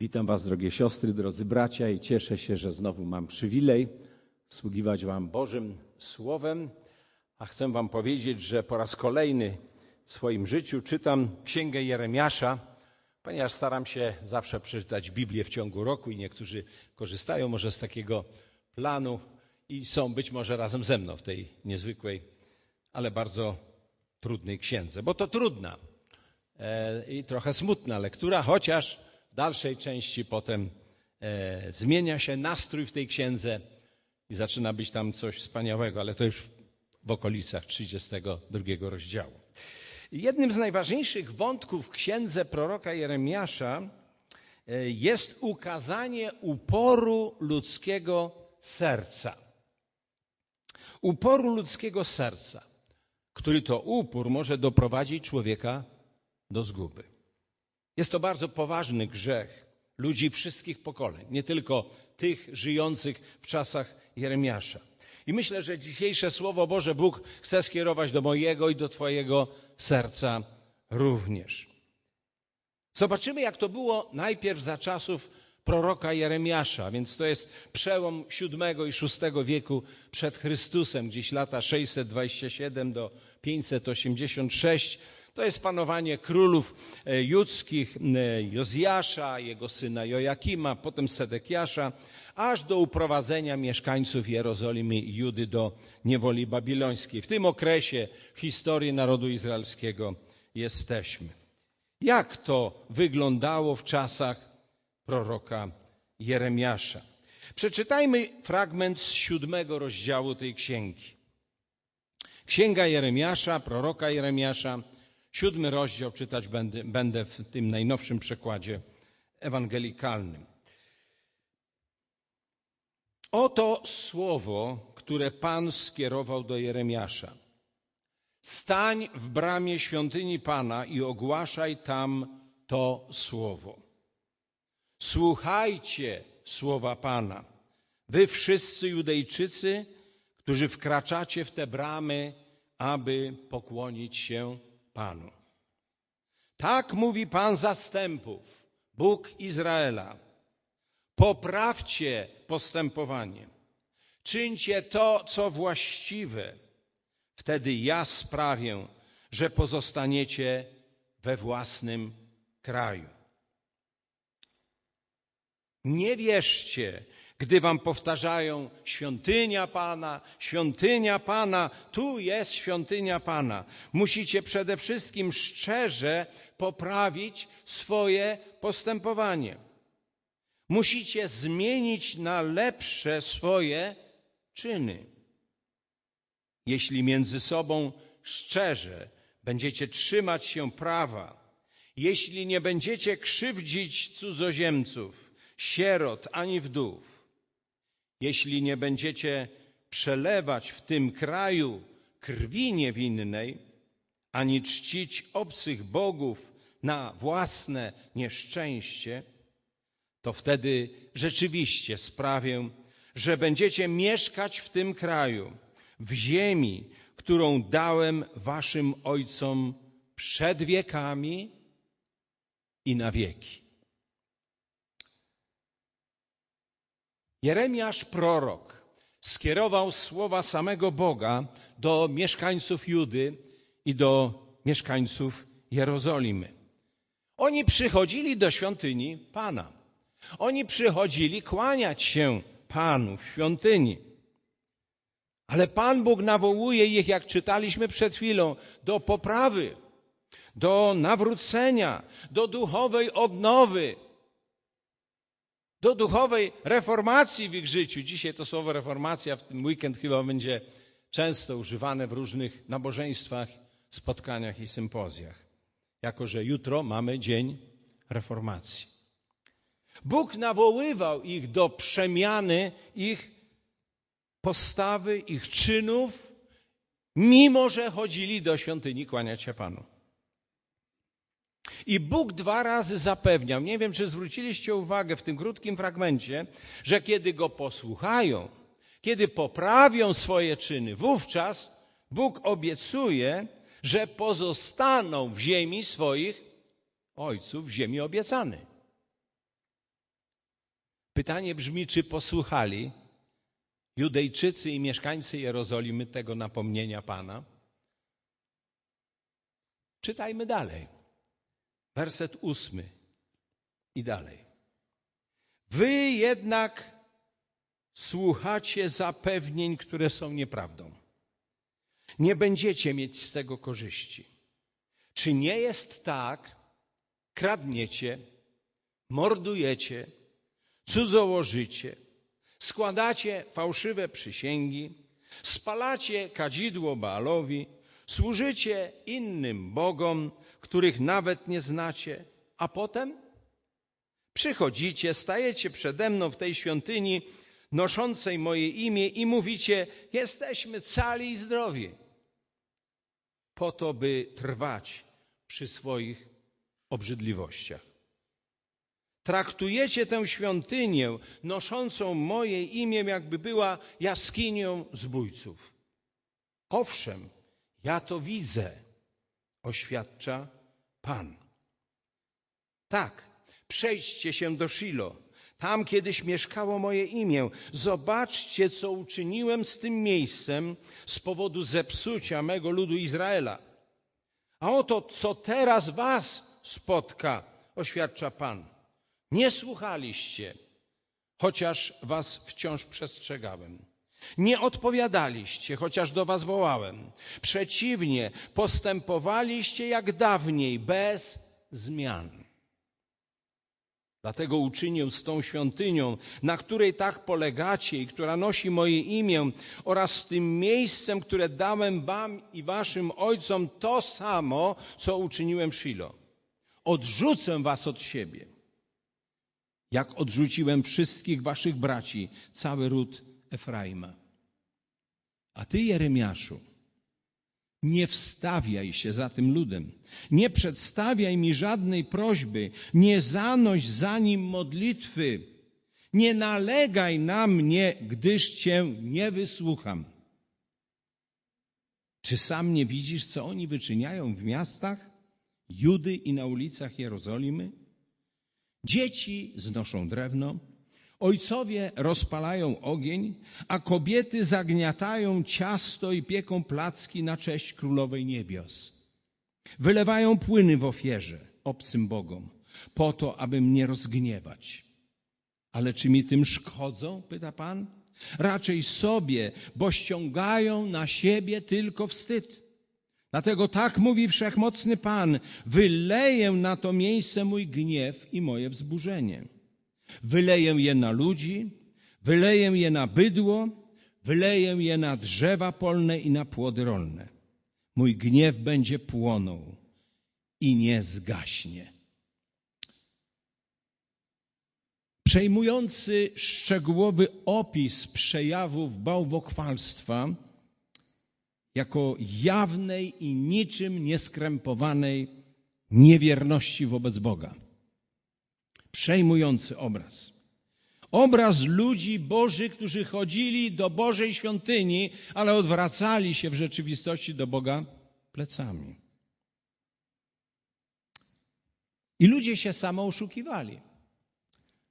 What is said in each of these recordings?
Witam Was, drogie siostry, drodzy bracia, i cieszę się, że znowu mam przywilej sługiwać Wam Bożym Słowem. A chcę Wam powiedzieć, że po raz kolejny w swoim życiu czytam Księgę Jeremiasza, ponieważ staram się zawsze przeczytać Biblię w ciągu roku i niektórzy korzystają może z takiego planu i są być może razem ze mną w tej niezwykłej, ale bardzo trudnej księdze, bo to trudna e, i trochę smutna lektura, chociaż dalszej części potem e, zmienia się nastrój w tej księdze i zaczyna być tam coś wspaniałego, ale to już w okolicach 32 rozdziału. Jednym z najważniejszych wątków w księdze proroka Jeremiasza e, jest ukazanie uporu ludzkiego serca. Uporu ludzkiego serca, który to upór może doprowadzić człowieka do zguby. Jest to bardzo poważny grzech ludzi wszystkich pokoleń, nie tylko tych żyjących w czasach Jeremiasza. I myślę, że dzisiejsze Słowo Boże Bóg chce skierować do mojego i do Twojego serca również. Zobaczymy, jak to było najpierw za czasów proroka Jeremiasza, więc to jest przełom VII i VI wieku przed Chrystusem, gdzieś lata 627 do 586. To jest panowanie królów e, judzkich, e, Jozjasza, jego syna Jojakima, potem Sedekiasza, aż do uprowadzenia mieszkańców Jerozolimy i Judy do niewoli babilońskiej. W tym okresie historii narodu izraelskiego jesteśmy. Jak to wyglądało w czasach proroka Jeremiasza? Przeczytajmy fragment z siódmego rozdziału tej księgi. Księga Jeremiasza, proroka Jeremiasza, siódmy rozdział czytać będę, będę w tym najnowszym przekładzie ewangelikalnym. Oto słowo, które Pan skierował do Jeremiasza. Stań w bramie świątyni Pana i ogłaszaj tam to słowo. Słuchajcie słowa Pana, wy wszyscy Judejczycy, którzy wkraczacie w te bramy, aby pokłonić się Panu. Tak mówi Pan zastępów, Bóg Izraela. Poprawcie postępowanie. Czyńcie to, co właściwe. Wtedy ja sprawię, że pozostaniecie we własnym kraju. Nie wierzcie, gdy wam powtarzają świątynia Pana, świątynia Pana, tu jest świątynia Pana. Musicie przede wszystkim szczerze poprawić swoje postępowanie. Musicie zmienić na lepsze swoje czyny. Jeśli między sobą szczerze będziecie trzymać się prawa, jeśli nie będziecie krzywdzić cudzoziemców, sierot ani wdów, jeśli nie będziecie przelewać w tym kraju krwi niewinnej, ani czcić obcych bogów na własne nieszczęście, to wtedy rzeczywiście sprawię, że będziecie mieszkać w tym kraju, w ziemi, którą dałem waszym ojcom przed wiekami i na wieki. Jeremiasz prorok skierował słowa samego Boga do mieszkańców Judy i do mieszkańców Jerozolimy. Oni przychodzili do świątyni Pana. Oni przychodzili kłaniać się Panu w świątyni. Ale Pan Bóg nawołuje ich, jak czytaliśmy przed chwilą, do poprawy, do nawrócenia, do duchowej odnowy, do duchowej reformacji w ich życiu. Dzisiaj to słowo reformacja w ten weekend chyba będzie często używane w różnych nabożeństwach, spotkaniach i sympozjach. Jako, że jutro mamy dzień reformacji. Bóg nawoływał ich do przemiany ich postawy, ich czynów, mimo że chodzili do świątyni kłaniać się Panu. I Bóg dwa razy zapewniał, nie wiem czy zwróciliście uwagę w tym krótkim fragmencie, że kiedy go posłuchają, kiedy poprawią swoje czyny, wówczas Bóg obiecuje, że pozostaną w ziemi swoich ojców, w ziemi obiecanej. Pytanie brzmi, czy posłuchali Judejczycy i mieszkańcy Jerozolimy tego napomnienia Pana? Czytajmy dalej. Werset ósmy i dalej. Wy jednak słuchacie zapewnień, które są nieprawdą. Nie będziecie mieć z tego korzyści. Czy nie jest tak, kradniecie, mordujecie, cudzołożycie, składacie fałszywe przysięgi, spalacie kadzidło Baalowi, służycie innym bogom, których nawet nie znacie, a potem przychodzicie, stajecie przede mną w tej świątyni noszącej moje imię i mówicie: Jesteśmy cali i zdrowi, po to, by trwać przy swoich obrzydliwościach. Traktujecie tę świątynię noszącą moje imię, jakby była jaskinią zbójców. Owszem, ja to widzę, oświadcza Pan. Tak, przejdźcie się do Shilo. Tam kiedyś mieszkało moje imię. Zobaczcie, co uczyniłem z tym miejscem z powodu zepsucia mego ludu Izraela. A oto, co teraz was spotka, oświadcza Pan. Nie słuchaliście, chociaż was wciąż przestrzegałem. Nie odpowiadaliście, chociaż do was wołałem. Przeciwnie, postępowaliście jak dawniej, bez zmian. Dlatego uczynię z tą świątynią, na której tak polegacie i która nosi moje imię, oraz z tym miejscem, które dałem wam i waszym ojcom, to samo, co uczyniłem w Shilo. Odrzucę was od siebie, jak odrzuciłem wszystkich waszych braci, cały ród Efraima. A ty, Jeremiaszu, nie wstawiaj się za tym ludem. Nie przedstawiaj mi żadnej prośby. Nie zanoś za nim modlitwy. Nie nalegaj na mnie, gdyż cię nie wysłucham. Czy sam nie widzisz, co oni wyczyniają w miastach Judy i na ulicach Jerozolimy? Dzieci znoszą drewno, Ojcowie rozpalają ogień, a kobiety zagniatają ciasto i pieką placki na cześć królowej niebios. Wylewają płyny w ofierze obcym bogom, po to, aby mnie rozgniewać. Ale czy mi tym szkodzą? pyta Pan. Raczej sobie, bo ściągają na siebie tylko wstyd. Dlatego tak mówi wszechmocny Pan: wyleję na to miejsce mój gniew i moje wzburzenie. Wyleję je na ludzi, wyleję je na bydło, wyleję je na drzewa polne i na płody rolne. Mój gniew będzie płonął i nie zgaśnie. Przejmujący szczegółowy opis przejawów bałwochwalstwa jako jawnej i niczym nieskrępowanej niewierności wobec Boga przejmujący obraz. Obraz ludzi Boży, którzy chodzili do Bożej świątyni, ale odwracali się w rzeczywistości do Boga plecami. I ludzie się samo oszukiwali.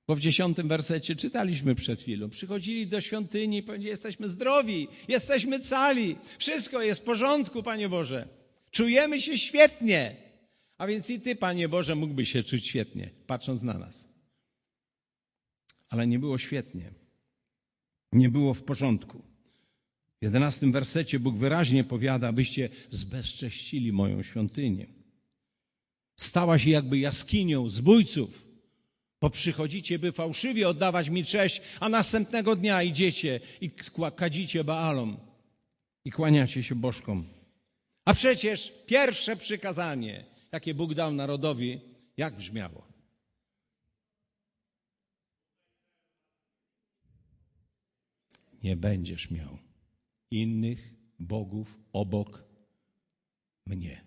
Bo w dziesiątym wersecie czytaliśmy przed chwilą. Przychodzili do świątyni i powiedzieli, jesteśmy zdrowi, jesteśmy cali, wszystko jest w porządku, Panie Boże. Czujemy się świetnie. A więc i Ty, Panie Boże, mógłbyś się czuć świetnie, patrząc na nas. Ale nie było świetnie. Nie było w porządku. W jedenastym wersecie Bóg wyraźnie powiada, abyście zbezcześcili moją świątynię. Stała się jakby jaskinią zbójców, bo przychodzicie, by fałszywie oddawać mi cześć, a następnego dnia idziecie i kadzicie Baalom i kłaniacie się bożkom. A przecież pierwsze przykazanie jakie Bóg dał narodowi, jak brzmiało? Nie będziesz miał innych bogów obok mnie.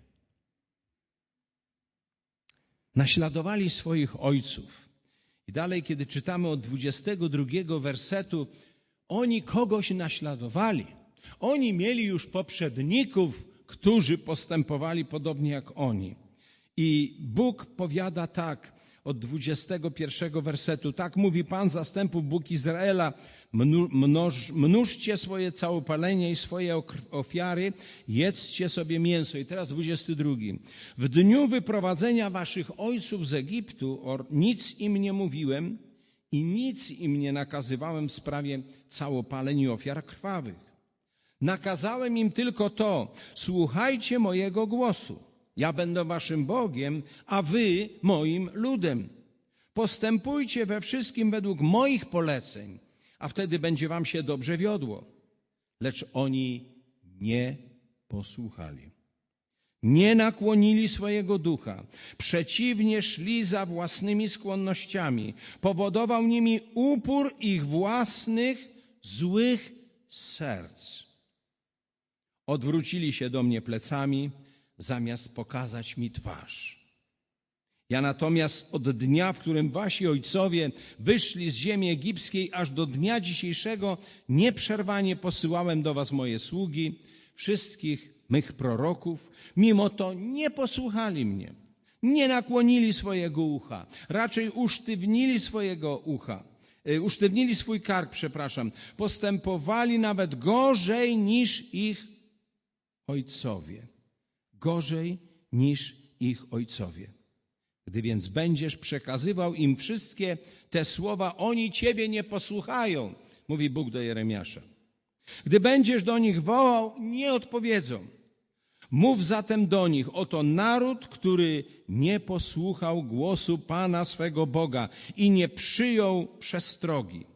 Naśladowali swoich ojców. I dalej, kiedy czytamy od 22 wersetu, oni kogoś naśladowali. Oni mieli już poprzedników, którzy postępowali podobnie jak oni. I Bóg powiada tak: od 21 wersetu. Tak mówi Pan zastępów Bóg Izraela. Mnóżcie swoje całopalenie i swoje ofiary, jedzcie sobie mięso. I teraz 22. W dniu wyprowadzenia waszych ojców z Egiptu nic im nie mówiłem i nic im nie nakazywałem w sprawie całopaleń i ofiar krwawych. Nakazałem im tylko to, słuchajcie mojego głosu. Ja będę waszym Bogiem, a wy moim ludem. Postępujcie we wszystkim według moich poleceń, a wtedy będzie wam się dobrze wiodło. Lecz oni nie posłuchali. Nie nakłonili swojego ducha, przeciwnie szli za własnymi skłonnościami. Powodował nimi upór ich własnych złych serc. Odwrócili się do mnie plecami, zamiast pokazać mi twarz. Ja natomiast od dnia, w którym wasi ojcowie wyszli z ziemi egipskiej, aż do dnia dzisiejszego nieprzerwanie posyłałem do was moje sługi, wszystkich mych proroków. Mimo to nie posłuchali mnie, nie nakłonili swojego ucha, raczej usztywnili swojego ucha, e, usztywnili swój kark, przepraszam, postępowali nawet gorzej niż ich ojcowie gorzej niż ich ojcowie. Gdy więc będziesz przekazywał im wszystkie te słowa, oni ciebie nie posłuchają, mówi Bóg do Jeremiasza. Gdy będziesz do nich wołał, nie odpowiedzą. Mów zatem do nich, oto naród, który nie posłuchał głosu Pana swego Boga i nie przyjął przestrogi.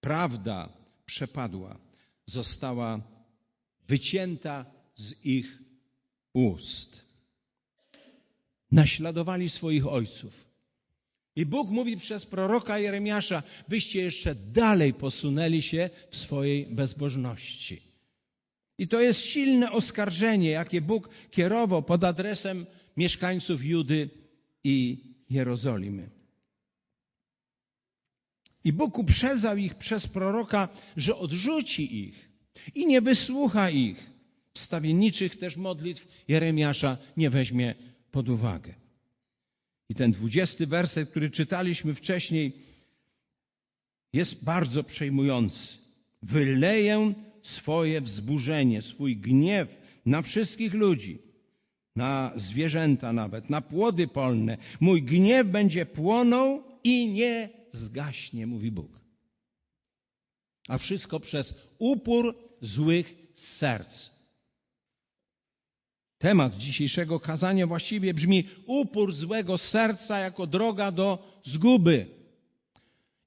Prawda przepadła, została wycięta z ich ust. Naśladowali swoich ojców. I Bóg mówi przez proroka Jeremiasza: Wyście jeszcze dalej posunęli się w swojej bezbożności. I to jest silne oskarżenie, jakie Bóg kierował pod adresem mieszkańców Judy i Jerozolimy. I Bóg uprzedzał ich przez proroka, że odrzuci ich i nie wysłucha ich wstawienniczych też modlitw Jeremiasza nie weźmie pod uwagę. I ten dwudziesty werset, który czytaliśmy wcześniej, jest bardzo przejmujący. Wyleję swoje wzburzenie, swój gniew na wszystkich ludzi, na zwierzęta nawet, na płody polne. Mój gniew będzie płonął i nie zgaśnie, mówi Bóg. A wszystko przez upór złych serc. Temat dzisiejszego kazania właściwie brzmi upór złego serca jako droga do zguby.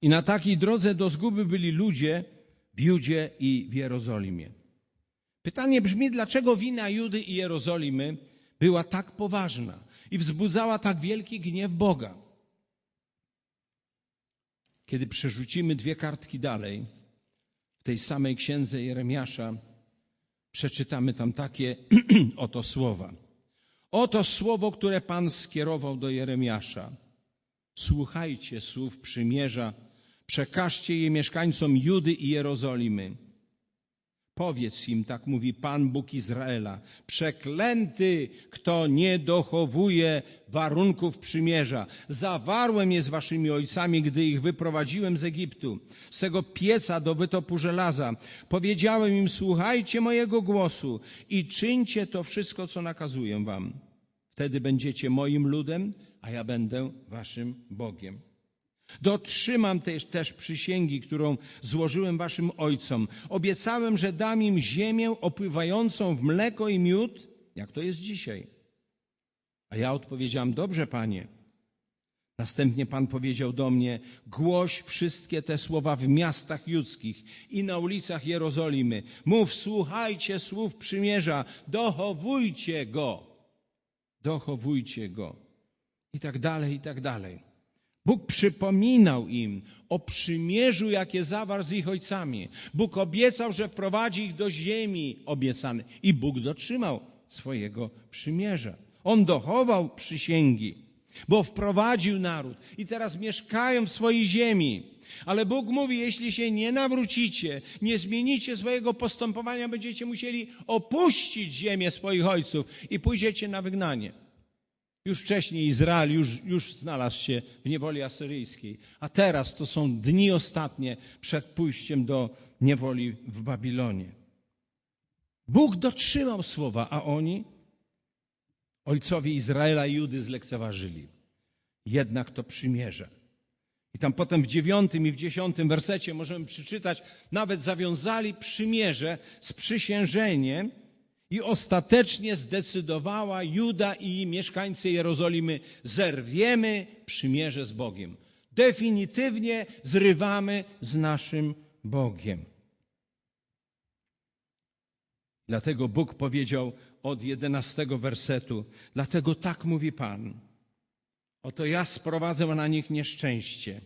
I na takiej drodze do zguby byli ludzie w Judzie i w Jerozolimie. Pytanie brzmi, dlaczego wina Judy i Jerozolimy była tak poważna i wzbudzała tak wielki gniew Boga? Kiedy przerzucimy dwie kartki dalej, w tej samej księdze Jeremiasza, przeczytamy tam takie oto słowa. Oto słowo, które Pan skierował do Jeremiasza. Słuchajcie słów przymierza, przekażcie je mieszkańcom Judy i Jerozolimy. Powiedz im, tak mówi Pan Bóg Izraela, przeklęty, kto nie dochowuje warunków przymierza. Zawarłem je z waszymi ojcami, gdy ich wyprowadziłem z Egiptu, z tego pieca do wytopu żelaza. Powiedziałem im, słuchajcie mojego głosu i czyńcie to wszystko, co nakazuję wam. Wtedy będziecie moim ludem, a ja będę waszym Bogiem. Dotrzymam też, też przysięgi, którą złożyłem waszym ojcom. Obiecałem, że dam im ziemię opływającą w mleko i miód, jak to jest dzisiaj. A ja odpowiedziałem, dobrze, panie. Następnie pan powiedział do mnie, głoś wszystkie te słowa w miastach judzkich i na ulicach Jerozolimy. Mów, słuchajcie słów przymierza, dochowujcie go. Dochowujcie go. I tak dalej, i tak dalej. Bóg przypominał im o przymierzu, jakie zawarł z ich ojcami. Bóg obiecał, że wprowadzi ich do ziemi obiecanej. I Bóg dotrzymał swojego przymierza. On dochował przysięgi, bo wprowadził naród i teraz mieszkają w swojej ziemi. Ale Bóg mówi, jeśli się nie nawrócicie, nie zmienicie swojego postępowania, będziecie musieli opuścić ziemię swoich ojców i pójdziecie na wygnanie. Już wcześniej Izrael już, już znalazł się w niewoli asyryjskiej, a teraz to są dni ostatnie przed pójściem do niewoli w Babilonie. Bóg dotrzymał słowa, a oni, ojcowie Izraela i Judy, zlekceważyli. Jednak to przymierze. I tam potem w dziewiątym i w dziesiątym wersecie możemy przeczytać, nawet zawiązali przymierze z przysiężeniem, i ostatecznie zdecydowała Juda i mieszkańcy Jerozolimy: zerwiemy przymierze z Bogiem. Definitywnie zrywamy z naszym Bogiem. Dlatego Bóg powiedział od jedenastego wersetu: Dlatego tak mówi Pan. Oto ja sprowadzę na nich nieszczęście.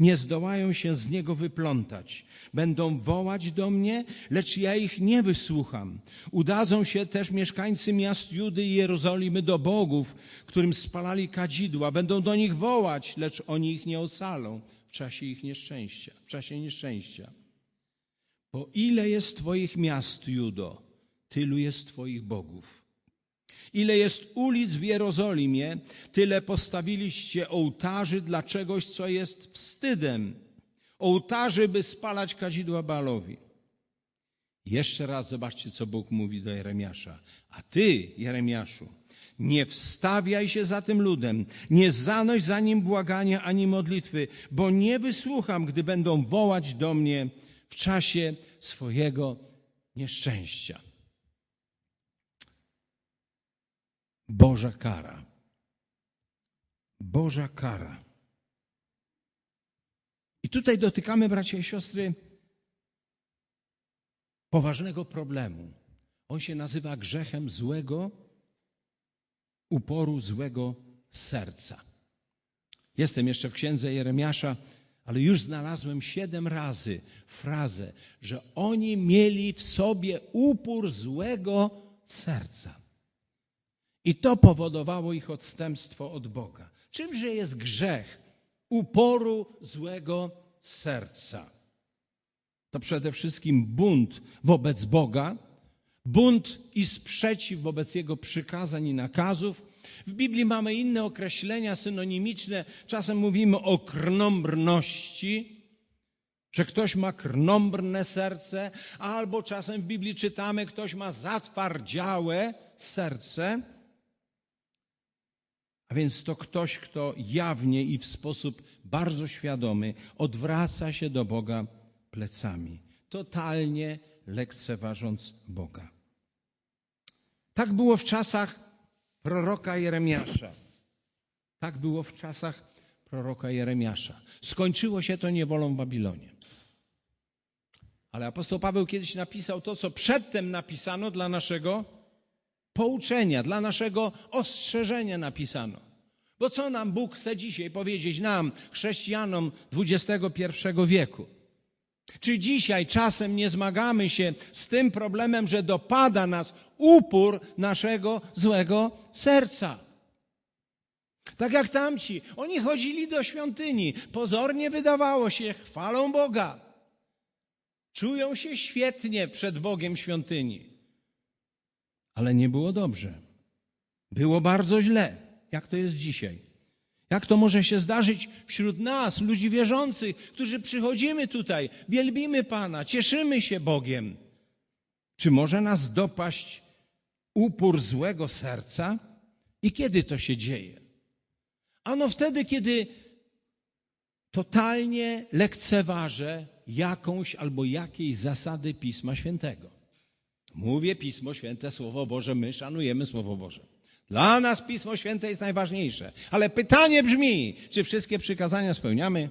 Nie zdołają się z niego wyplątać. Będą wołać do mnie, lecz ja ich nie wysłucham. Udadzą się też mieszkańcy miast Judy i Jerozolimy do bogów, którym spalali kadzidła. Będą do nich wołać, lecz oni ich nie ocalą w czasie ich nieszczęścia, w czasie nieszczęścia. Bo ile jest Twoich miast, Judo, tylu jest Twoich bogów. Ile jest ulic w Jerozolimie, tyle postawiliście ołtarzy dla czegoś, co jest wstydem ołtarzy, by spalać kadzidła Baalowi. Jeszcze raz zobaczcie, co Bóg mówi do Jeremiasza. A ty, Jeremiaszu, nie wstawiaj się za tym ludem, nie zanoś za nim błagania ani modlitwy, bo nie wysłucham, gdy będą wołać do mnie w czasie swojego nieszczęścia. Boża kara. Boża kara. I tutaj dotykamy, bracia i siostry, poważnego problemu. On się nazywa grzechem złego uporu, złego serca. Jestem jeszcze w księdze Jeremiasza, ale już znalazłem siedem razy frazę, że oni mieli w sobie upór złego serca. I to powodowało ich odstępstwo od Boga. Czymże jest grzech? Uporu złego serca. To przede wszystkim bunt wobec Boga, bunt i sprzeciw wobec Jego przykazań i nakazów. W Biblii mamy inne określenia synonimiczne. Czasem mówimy o krnąbrności, że ktoś ma krnąbrne serce, albo czasem w Biblii czytamy, ktoś ma zatwardziałe serce. A więc to ktoś, kto jawnie i w sposób bardzo świadomy odwraca się do Boga plecami, totalnie lekceważąc Boga. Tak było w czasach proroka Jeremiasza. Tak było w czasach proroka Jeremiasza. Skończyło się to niewolą w Babilonie. Ale apostoł Paweł kiedyś napisał to, co przedtem napisano dla naszego pouczenia, dla naszego ostrzeżenia napisano. Bo co nam Bóg chce dzisiaj powiedzieć, nam, chrześcijanom XXI wieku? Czy dzisiaj czasem nie zmagamy się z tym problemem, że dopada nas upór naszego złego serca? Tak jak tamci, oni chodzili do świątyni, pozornie wydawało się, chwalą Boga. Czują się świetnie przed Bogiem świątyni ale nie było dobrze. Było bardzo źle, jak to jest dzisiaj. Jak to może się zdarzyć wśród nas, ludzi wierzących, którzy przychodzimy tutaj, wielbimy Pana, cieszymy się Bogiem? Czy może nas dopaść upór złego serca? I kiedy to się dzieje? Ano wtedy, kiedy totalnie lekceważę jakąś albo jakiejś zasady Pisma Świętego. Mówię Pismo Święte, Słowo Boże, my szanujemy Słowo Boże. Dla nas Pismo Święte jest najważniejsze. Ale pytanie brzmi, czy wszystkie przykazania spełniamy?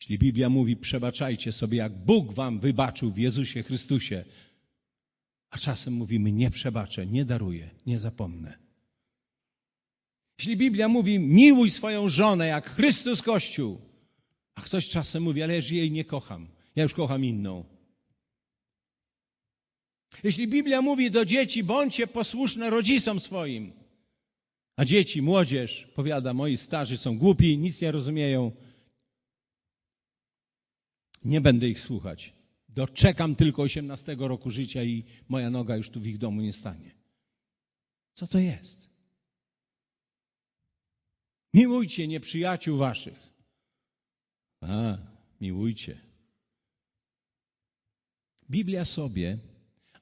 Jeśli Biblia mówi, przebaczajcie sobie, jak Bóg wam wybaczył w Jezusie Chrystusie, a czasem mówimy, nie przebaczę, nie daruję, nie zapomnę. Jeśli Biblia mówi, miłuj swoją żonę jak Chrystus Kościół, a ktoś czasem mówi, ale ja jej nie kocham. Ja już kocham inną. Jeśli Biblia mówi do dzieci, bądźcie posłuszne rodzicom swoim, a dzieci, młodzież, powiada, moi starzy są głupi, nic nie rozumieją, nie będę ich słuchać. doczekam tylko 18 roku życia i moja noga już tu w ich domu nie stanie. Co to jest? Miłujcie nieprzyjaciół waszych. A, miłujcie. Biblia sobie,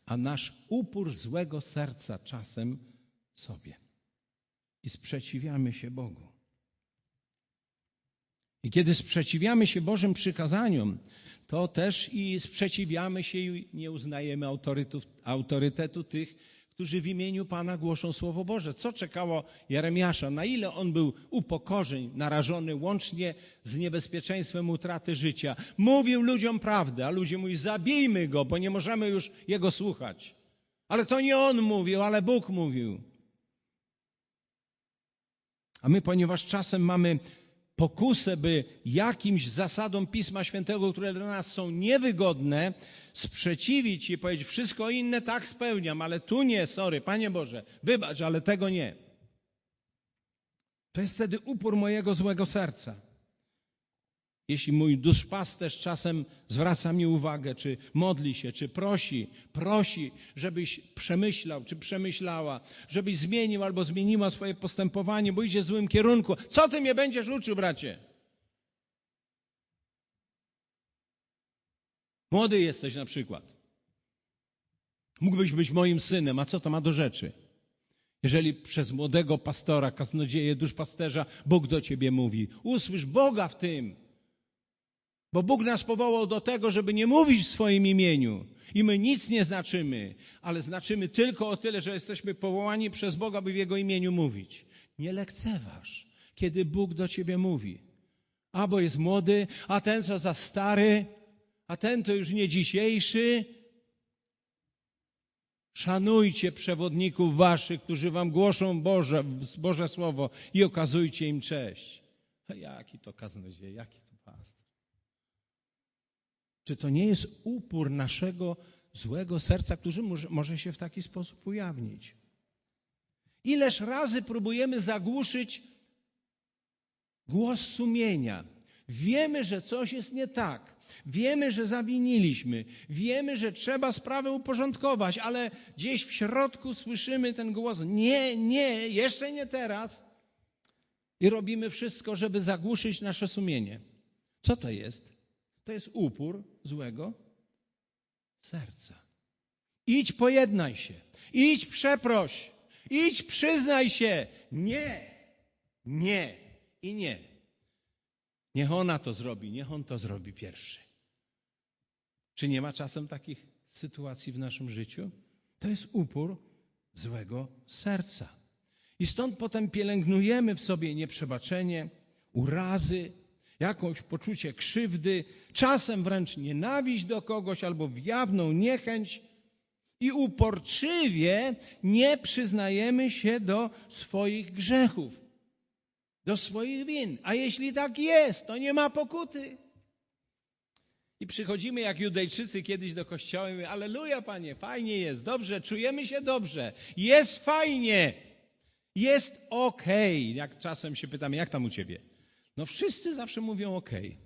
a nasz upór złego serca czasem sobie. I sprzeciwiamy się Bogu. I kiedy sprzeciwiamy się Bożym przykazaniom, to też i sprzeciwiamy się i nie uznajemy autorytetu tych, którzy w imieniu Pana głoszą Słowo Boże. Co czekało Jeremiasza? Na ile on był upokorzeń, narażony łącznie z niebezpieczeństwem utraty życia? Mówił ludziom prawdę, a ludzie mówili, zabijmy go, bo nie możemy już jego słuchać. Ale to nie on mówił, ale Bóg mówił. A my, ponieważ czasem mamy pokusę, by jakimś zasadom Pisma Świętego, które dla nas są niewygodne, sprzeciwić i powiedzieć, wszystko inne tak spełniam, ale tu nie, sorry, Panie Boże, wybacz, ale tego nie. To jest wtedy upór mojego złego serca. Jeśli mój duszpasterz czasem zwraca mi uwagę, czy modli się, czy prosi, prosi, żebyś przemyślał, czy przemyślała, żebyś zmienił albo zmieniła swoje postępowanie, bo idzie w złym kierunku. Co ty mnie będziesz uczył, bracie? Młody jesteś na przykład. Mógłbyś być moim synem, a co to ma do rzeczy? Jeżeli przez młodego pastora, kaznodzieję, duszpasterza Bóg do ciebie mówi, usłysz Boga w tym. Bo Bóg nas powołał do tego, żeby nie mówić w swoim imieniu. I my nic nie znaczymy, ale znaczymy tylko o tyle, że jesteśmy powołani przez Boga, by w Jego imieniu mówić. Nie lekceważ, kiedy Bóg do ciebie mówi. Albo jest młody, a ten co za stary, a ten to już nie dzisiejszy. Szanujcie przewodników waszych, którzy wam głoszą Boże, Boże Słowo i okazujcie im cześć. A jaki to kaznodziej, jaki to pastor? Czy to nie jest upór naszego złego serca, który może, może się w taki sposób ujawnić? Ileż razy próbujemy zagłuszyć głos sumienia. Wiemy, że coś jest nie tak. Wiemy, że zawiniliśmy, wiemy, że trzeba sprawę uporządkować, ale gdzieś w środku słyszymy ten głos: Nie, nie, jeszcze nie teraz. I robimy wszystko, żeby zagłuszyć nasze sumienie. Co to jest? To jest upór złego serca. Idź, pojednaj się, idź, przeproś, idź, przyznaj się. Nie, nie i nie. Niech ona to zrobi, niech on to zrobi pierwszy. Czy nie ma czasem takich sytuacji w naszym życiu? To jest upór złego serca. I stąd potem pielęgnujemy w sobie nieprzebaczenie, urazy, jakąś poczucie krzywdy, czasem wręcz nienawiść do kogoś albo jawną niechęć i uporczywie nie przyznajemy się do swoich grzechów, do swoich win. A jeśli tak jest, to nie ma pokuty. I przychodzimy jak Judejczycy kiedyś do kościoła i mówimy, aleluja Panie, fajnie jest, dobrze, czujemy się dobrze, jest fajnie, jest okej. Okay. Jak czasem się pytamy, jak tam u Ciebie? No wszyscy zawsze mówią okej. Okay.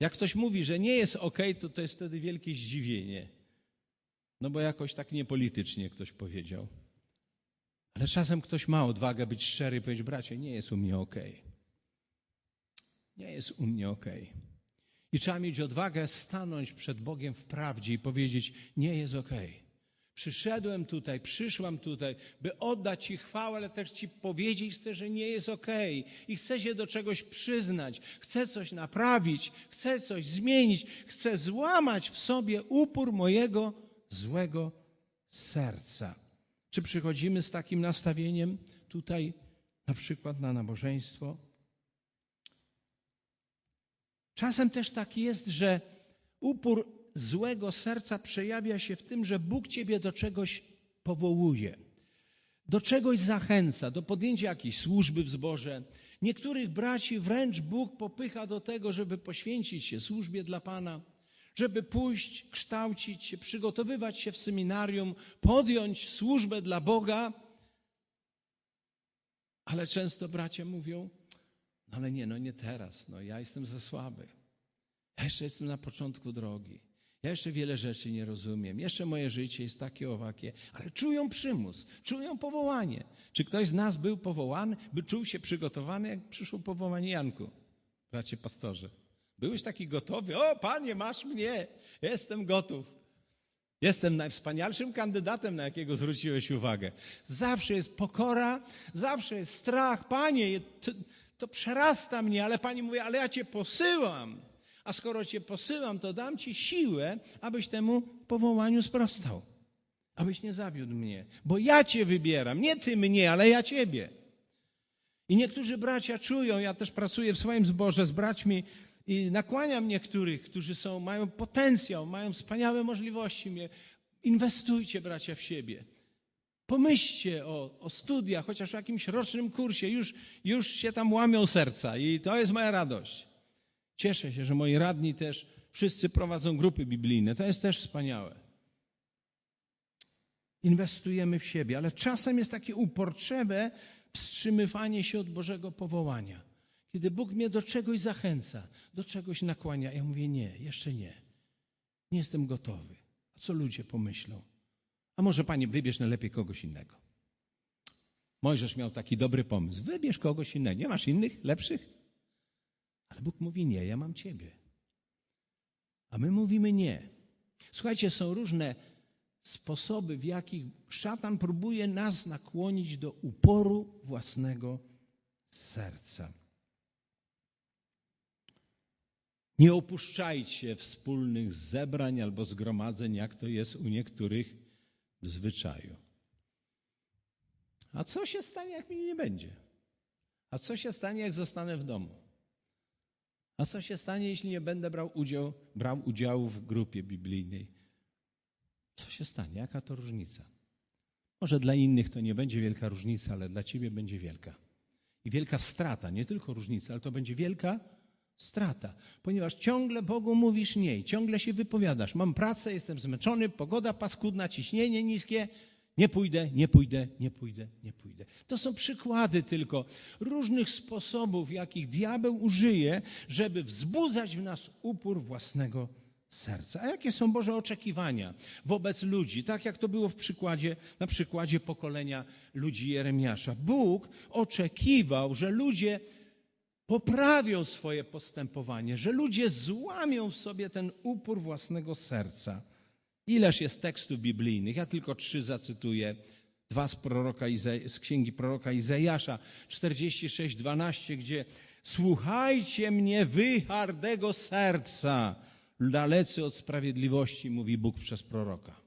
Jak ktoś mówi, że nie jest okej, okay, to to jest wtedy wielkie zdziwienie. No bo jakoś tak niepolitycznie ktoś powiedział. Ale czasem ktoś ma odwagę być szczery i powiedzieć, bracie, nie jest u mnie okej. Nie jest u mnie okej. I trzeba mieć odwagę stanąć przed Bogiem w prawdzie i powiedzieć: Nie jest. Okay. Przyszedłem tutaj, przyszłam tutaj, by oddać Ci chwałę, ale też Ci powiedzieć chcę, że nie jest. Okay. I chcę się do czegoś przyznać, chcę coś naprawić, chcę coś zmienić, chcę złamać w sobie upór mojego złego serca. Czy przychodzimy z takim nastawieniem tutaj, na przykład na nabożeństwo? Czasem też tak jest, że upór złego serca przejawia się w tym, że Bóg ciebie do czegoś powołuje, do czegoś zachęca, do podjęcia jakiejś służby w zborze. Niektórych braci wręcz Bóg popycha do tego, żeby poświęcić się służbie dla Pana, żeby pójść, kształcić się, przygotowywać się w seminarium, podjąć służbę dla Boga. Ale często bracia mówią, no ale nie, no nie teraz, no ja jestem za słaby. Ja jeszcze jestem na początku drogi. Ja jeszcze wiele rzeczy nie rozumiem. Jeszcze moje życie jest takie owakie, ale czują przymus, czują powołanie. Czy ktoś z nas był powołany, by czuł się przygotowany, jak przyszło powołanie Janku, bracie pastorze? Byłeś taki gotowy? O, panie, masz mnie, jestem gotów. Jestem najwspanialszym kandydatem, na jakiego zwróciłeś uwagę. Zawsze jest pokora, zawsze jest strach. Panie, to, to przerasta mnie, ale pani mówi, ale ja cię posyłam. A skoro cię posyłam, to dam ci siłę, abyś temu powołaniu sprostał. Abyś nie zawiódł mnie. Bo ja cię wybieram. Nie ty mnie, ale ja ciebie. I niektórzy bracia czują, ja też pracuję w swoim zborze z braćmi i nakłaniam niektórych, którzy są, mają potencjał, mają wspaniałe możliwości. Inwestujcie, bracia, w siebie. Pomyślcie o, o studiach, chociaż o jakimś rocznym kursie. Już, już się tam łamią serca i to jest moja radość. Cieszę się, że moi radni też wszyscy prowadzą grupy biblijne. To jest też wspaniałe. Inwestujemy w siebie, ale czasem jest takie uporczywe wstrzymywanie się od Bożego powołania. Kiedy Bóg mnie do czegoś zachęca, do czegoś nakłania, ja mówię nie, jeszcze nie. Nie jestem gotowy. A co ludzie pomyślą? A może Panie, wybierz najlepiej kogoś innego. Mojżesz miał taki dobry pomysł. Wybierz kogoś innego. Nie masz innych, lepszych? Ale Bóg mówi nie, ja mam Ciebie. A my mówimy nie. Słuchajcie, są różne sposoby, w jakich szatan próbuje nas nakłonić do uporu własnego serca. Nie opuszczajcie wspólnych zebrań albo zgromadzeń, jak to jest u niektórych w zwyczaju. A co się stanie, jak mi nie będzie? A co się stanie, jak zostanę w domu? A co się stanie, jeśli nie będę brał, udział, brał udziału w grupie biblijnej? Co się stanie? Jaka to różnica? Może dla innych to nie będzie wielka różnica, ale dla ciebie będzie wielka. I wielka strata, nie tylko różnica, ale to będzie wielka strata, ponieważ ciągle Bogu mówisz nie, ciągle się wypowiadasz. Mam pracę, jestem zmęczony, pogoda paskudna, ciśnienie niskie, nie pójdę, nie pójdę, nie pójdę, nie pójdę. To są przykłady tylko różnych sposobów, jakich diabeł użyje, żeby wzbudzać w nas upór własnego serca. A jakie są Boże oczekiwania wobec ludzi? Tak jak to było w przykładzie, na przykładzie pokolenia ludzi Jeremiasza. Bóg oczekiwał, że ludzie poprawią swoje postępowanie, że ludzie złamią w sobie ten upór własnego serca. Ileż jest tekstów biblijnych? Ja tylko trzy zacytuję. Dwa z, proroka z księgi proroka Izajasza, 46, 12, gdzie słuchajcie mnie wy hardego serca, dalecy od sprawiedliwości, mówi Bóg przez proroka.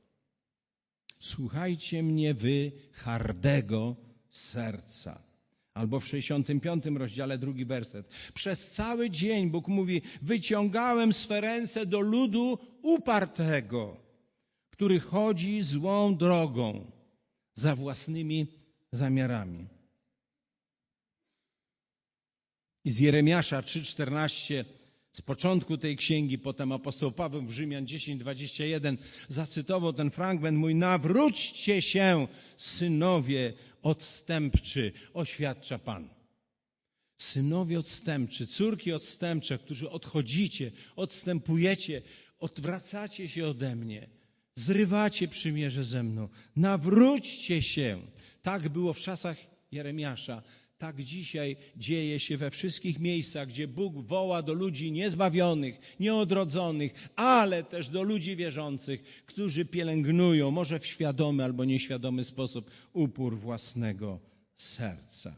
Słuchajcie mnie wy hardego serca. Albo w 65 rozdziale drugi werset. Przez cały dzień Bóg mówi: Wyciągałem swe ręce do ludu upartego, który chodzi złą drogą za własnymi zamiarami. I z Jeremiasza 3,14 z początku tej księgi, potem apostoł Paweł w Rzymian 10:21 zacytował ten fragment mój: Nawróćcie się, synowie odstępczy, oświadcza Pan. Synowie odstępczy, córki odstępcze, którzy odchodzicie, odstępujecie, odwracacie się ode mnie, zrywacie przymierze ze mną, nawróćcie się. Tak było w czasach Jeremiasza, tak dzisiaj dzieje się we wszystkich miejscach, gdzie Bóg woła do ludzi niezbawionych, nieodrodzonych, ale też do ludzi wierzących, którzy pielęgnują, może w świadomy albo nieświadomy sposób, upór własnego serca.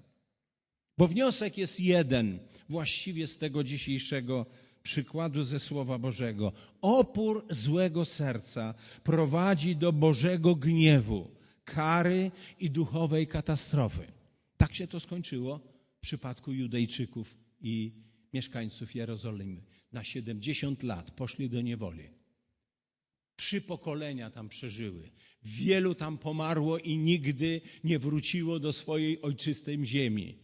Bo wniosek jest jeden, właściwie z tego dzisiejszego przykładu ze Słowa Bożego. Opór złego serca prowadzi do Bożego gniewu, kary i duchowej katastrofy. Tak się to skończyło w przypadku Judejczyków i mieszkańców Jerozolimy. Na 70 lat poszli do niewoli. Trzy pokolenia tam przeżyły. Wielu tam pomarło i nigdy nie wróciło do swojej ojczystej ziemi.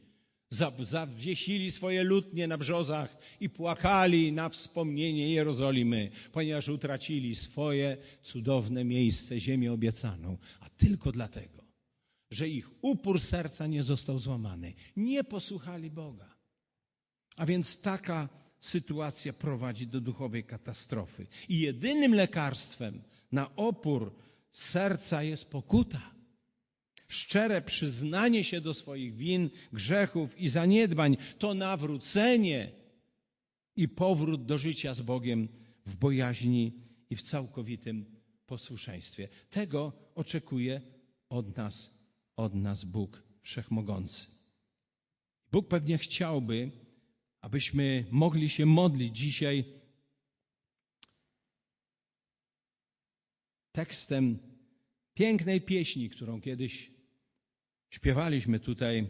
Zawiesili swoje lutnie na brzozach i płakali na wspomnienie Jerozolimy, ponieważ utracili swoje cudowne miejsce, ziemię obiecaną. A tylko dlatego, że ich upór serca nie został złamany. Nie posłuchali Boga. A więc taka sytuacja prowadzi do duchowej katastrofy. I jedynym lekarstwem na opór serca jest pokuta. Szczere przyznanie się do swoich win, grzechów i zaniedbań to nawrócenie i powrót do życia z Bogiem w bojaźni i w całkowitym posłuszeństwie. Tego oczekuje od nas, od nas Bóg Wszechmogący. Bóg pewnie chciałby, abyśmy mogli się modlić dzisiaj tekstem pięknej pieśni, którą kiedyś śpiewaliśmy tutaj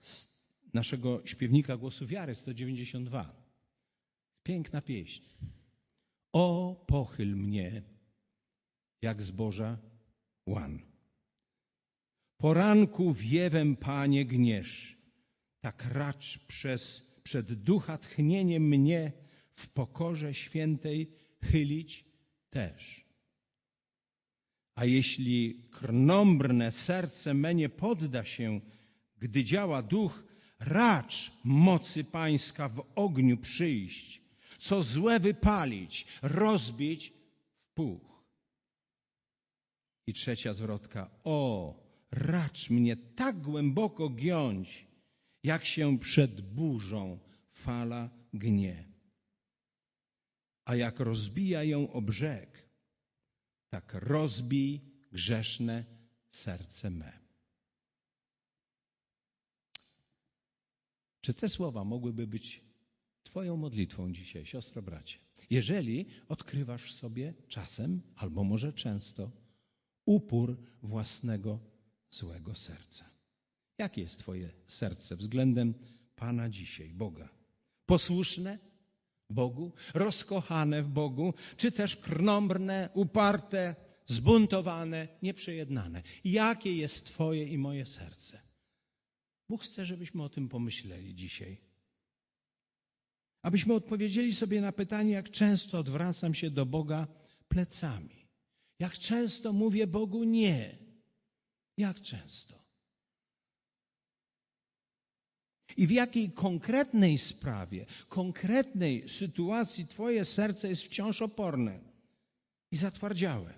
z naszego śpiewnika głosu wiary 192. Piękna pieśń. O, pochyl mnie, jak zboża łan. Poranku wiewem, Panie, gniesz, tak racz przez, przed ducha tchnieniem mnie w pokorze świętej chylić też. A jeśli krnąbrne serce me nie podda się, gdy działa duch, racz mocy pańska w ogniu przyjść, co złe wypalić, rozbić w puch. I trzecia zwrotka. O, racz mnie tak głęboko giąć, jak się przed burzą fala gnie. A jak rozbija ją o brzeg, tak rozbij grzeszne serce me. Czy te słowa mogłyby być Twoją modlitwą dzisiaj, siostro, bracie? Jeżeli odkrywasz w sobie czasem, albo może często, upór własnego złego serca. Jakie jest Twoje serce względem Pana dzisiaj, Boga? Posłuszne Bogu, rozkochane w Bogu, czy też krnąbrne, uparte, zbuntowane, nieprzejednane? Jakie jest Twoje i moje serce? Bóg chce, żebyśmy o tym pomyśleli dzisiaj. Abyśmy odpowiedzieli sobie na pytanie, jak często odwracam się do Boga plecami. Jak często mówię Bogu nie. Jak często? I w jakiej konkretnej sprawie, konkretnej sytuacji Twoje serce jest wciąż oporne i zatwardziałe?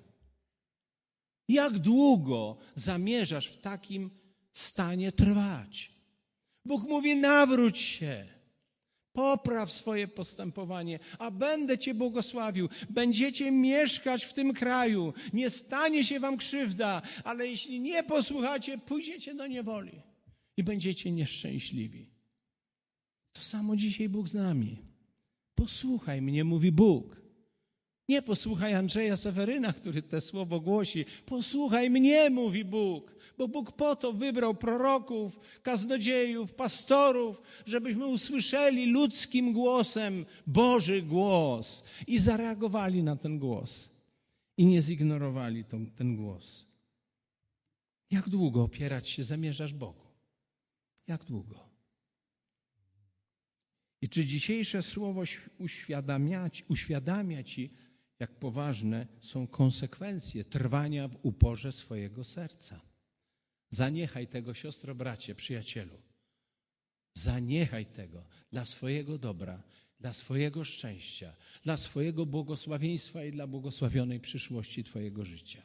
Jak długo zamierzasz w takim stanie trwać? Bóg mówi: nawróć się. Popraw swoje postępowanie, a będę Cię błogosławił. Będziecie mieszkać w tym kraju. Nie stanie się Wam krzywda, ale jeśli nie posłuchacie, pójdziecie do niewoli i będziecie nieszczęśliwi. To samo dzisiaj Bóg z nami. Posłuchaj mnie, mówi Bóg. Nie posłuchaj Andrzeja Seweryna, który te słowo głosi. Posłuchaj mnie, mówi Bóg, bo Bóg po to wybrał proroków, kaznodziejów, pastorów, żebyśmy usłyszeli ludzkim głosem Boży głos i zareagowali na ten głos i nie zignorowali ten, ten głos. Jak długo opierać się zamierzasz Bogu? Jak długo? I czy dzisiejsze słowo uświadamia, uświadamia ci, jak poważne są konsekwencje trwania w uporze swojego serca? Zaniechaj tego, siostro, bracie, przyjacielu. Zaniechaj tego dla swojego dobra, dla swojego szczęścia, dla swojego błogosławieństwa i dla błogosławionej przyszłości Twojego życia.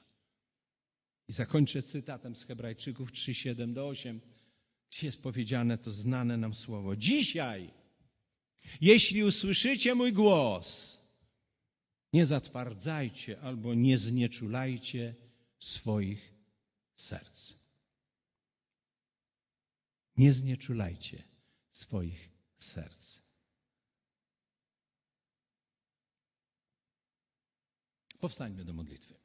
I zakończę cytatem z Hebrajczyków 3, 7 do 8, gdzie jest powiedziane to znane nam słowo. Dzisiaj, jeśli usłyszycie mój głos, nie zatwardzajcie albo nie znieczulajcie swoich serc. Nie znieczulajcie swoich serc. Powstańmy do modlitwy.